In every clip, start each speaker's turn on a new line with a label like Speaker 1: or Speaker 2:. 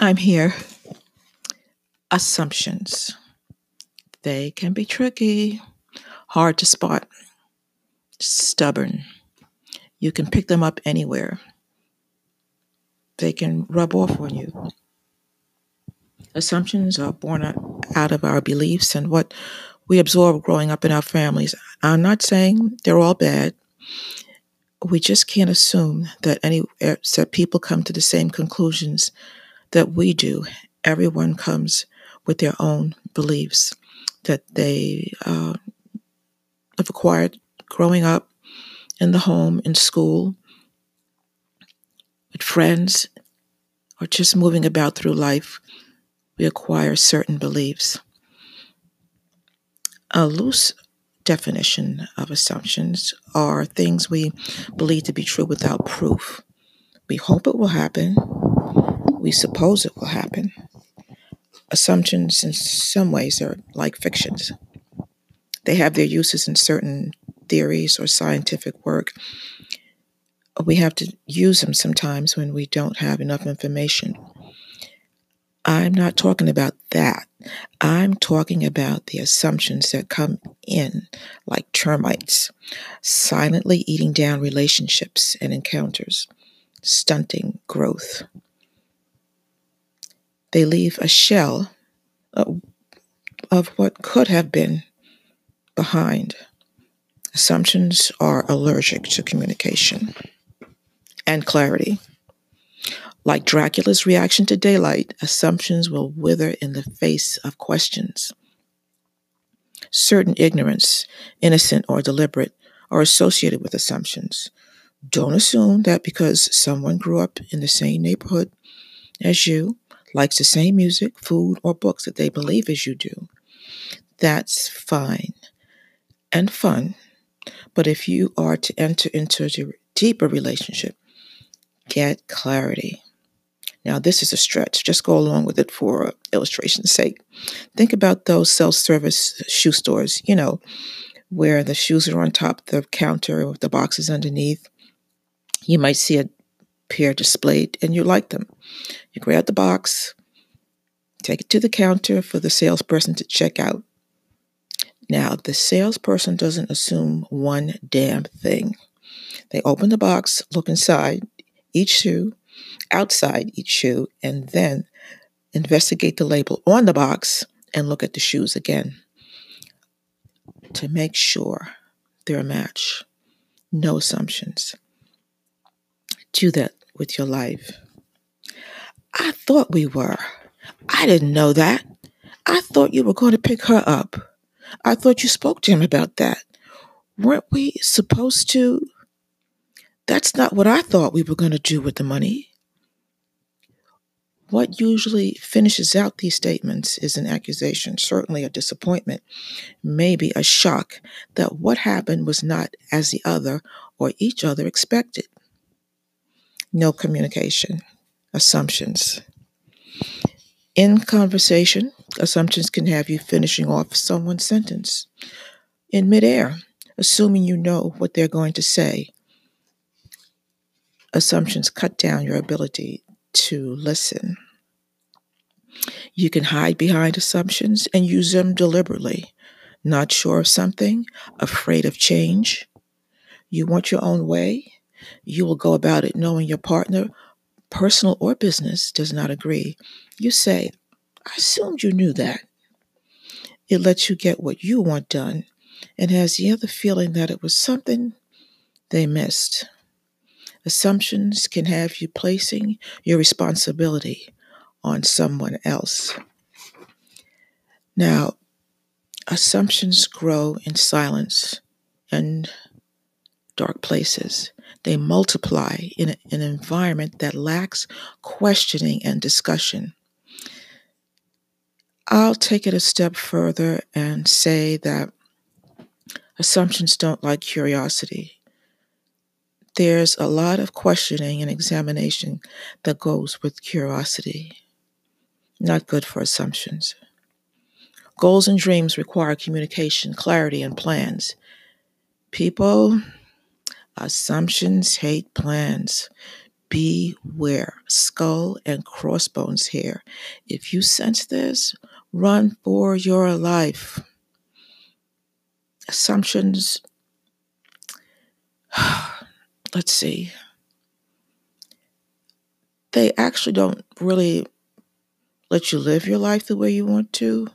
Speaker 1: I'm here. Assumptions. They can be tricky, hard to spot, stubborn. You can pick them up anywhere. They can rub off on you. Assumptions are born out of our beliefs and what we absorb growing up in our families. I'm not saying they're all bad. We just can't assume that any that people come to the same conclusions that we do, everyone comes with their own beliefs that they uh, have acquired growing up in the home, in school, with friends, or just moving about through life, we acquire certain beliefs. A loose definition of assumptions are things we believe to be true without proof. We hope it will happen, we suppose it will happen. Assumptions in some ways are like fictions. They have their uses in certain theories or scientific work. We have to use them sometimes when we don't have enough information. I'm not talking about that. I'm talking about the assumptions that come in like termites, silently eating down relationships and encounters, stunting growth they leave a shell of, what could have been behind. Assumptions are allergic to communication and clarity. Like Dracula's reaction to daylight, assumptions will wither in the face of questions. Certain ignorance, innocent or deliberate, are associated with assumptions. Don't assume that because someone grew up in the same neighborhood as you likes the same music, food, or books that they believe as you do, that's fine and fun. But if you are to enter into a deeper relationship, get clarity. Now, this is a stretch. Just go along with it for illustration's sake. Think about those self-service shoe stores, you know, where the shoes are on top of the counter with the boxes underneath. You might see a pair displayed and you like them. You grab the box, take it to the counter for the salesperson to check out. Now, the salesperson doesn't assume one damn thing. They open the box, look inside each shoe, outside each shoe, and then investigate the label on the box and look at the shoes again to make sure they're a match. No assumptions. Do that with your life. I thought we were. I didn't know that. I thought you were going to pick her up. I thought you spoke to him about that. Weren't we supposed to? That's not what I thought we were going to do with the money. What usually finishes out these statements is an accusation, certainly a disappointment, maybe a shock that what happened was not as the other or each other expected no communication, assumptions. In conversation, assumptions can have you finishing off someone's sentence in midair, assuming you know what they're going to say. Assumptions cut down your ability to listen. You can hide behind assumptions and use them deliberately. Not sure of something, afraid of change. You want your own way, You will go about it knowing your partner, personal or business, does not agree. You say, I assumed you knew that. It lets you get what you want done and has the other feeling that it was something they missed. Assumptions can have you placing your responsibility on someone else. Now, assumptions grow in silence and dark places. They multiply in an environment that lacks questioning and discussion. I'll take it a step further and say that assumptions don't like curiosity. There's a lot of questioning and examination that goes with curiosity. Not good for assumptions. Goals and dreams require communication, clarity, and plans. People assumptions hate plans. Beware. Skull and crossbones here. If you sense this run for your life. Assumptions. Let's see. They actually don't really let you live your life the way you want to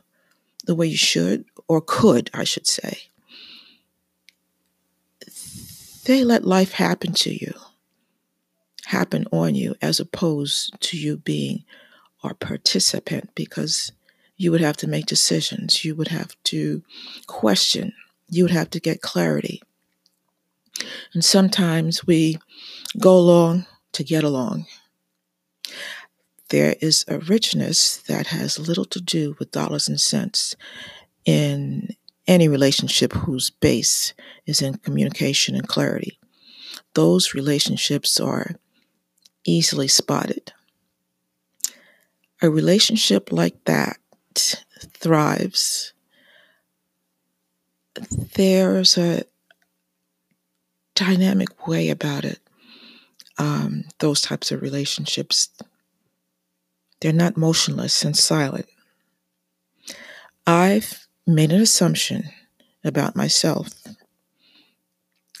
Speaker 1: the way you should or could I should say they let life happen to you, happen on you, as opposed to you being a participant because you would have to make decisions, you would have to question, you would have to get clarity. And sometimes we go along to get along. There is a richness that has little to do with dollars and cents in any relationship whose base is in communication and clarity. Those relationships are easily spotted. A relationship like that thrives. There's a dynamic way about it. Um, those types of relationships, they're not motionless and silent. I've made an assumption about myself,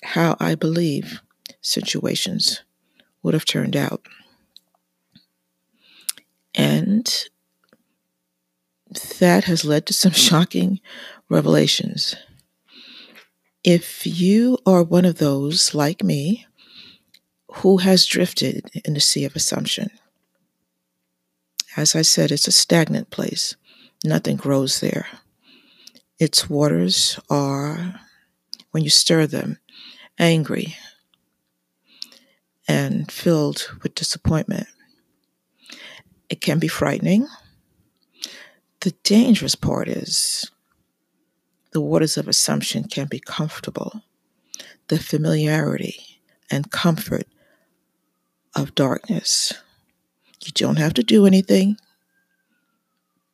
Speaker 1: how I believe situations would have turned out. And that has led to some shocking revelations. If you are one of those, like me, who has drifted in the sea of assumption, as I said, it's a stagnant place. Nothing grows there its waters are, when you stir them, angry and filled with disappointment. It can be frightening. The dangerous part is the waters of assumption can be comfortable. The familiarity and comfort of darkness. You don't have to do anything.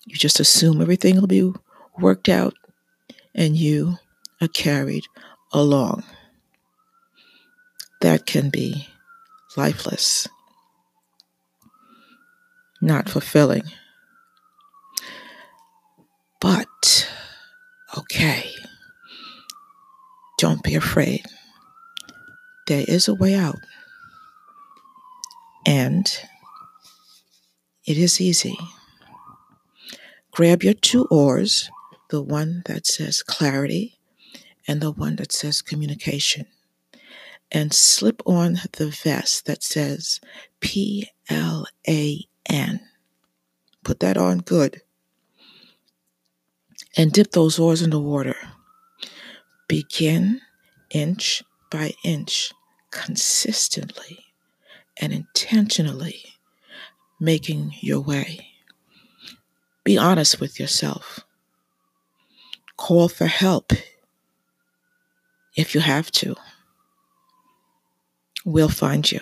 Speaker 1: You just assume everything will be worked out and you are carried along. That can be lifeless, not fulfilling. But, okay, don't be afraid. There is a way out. And it is easy. Grab your two oars the one that says clarity and the one that says communication and slip on the vest that says P L A N. Put that on good. And dip those oars in the water. Begin inch by inch consistently and intentionally making your way. Be honest with yourself call for help if you have to. We'll find you.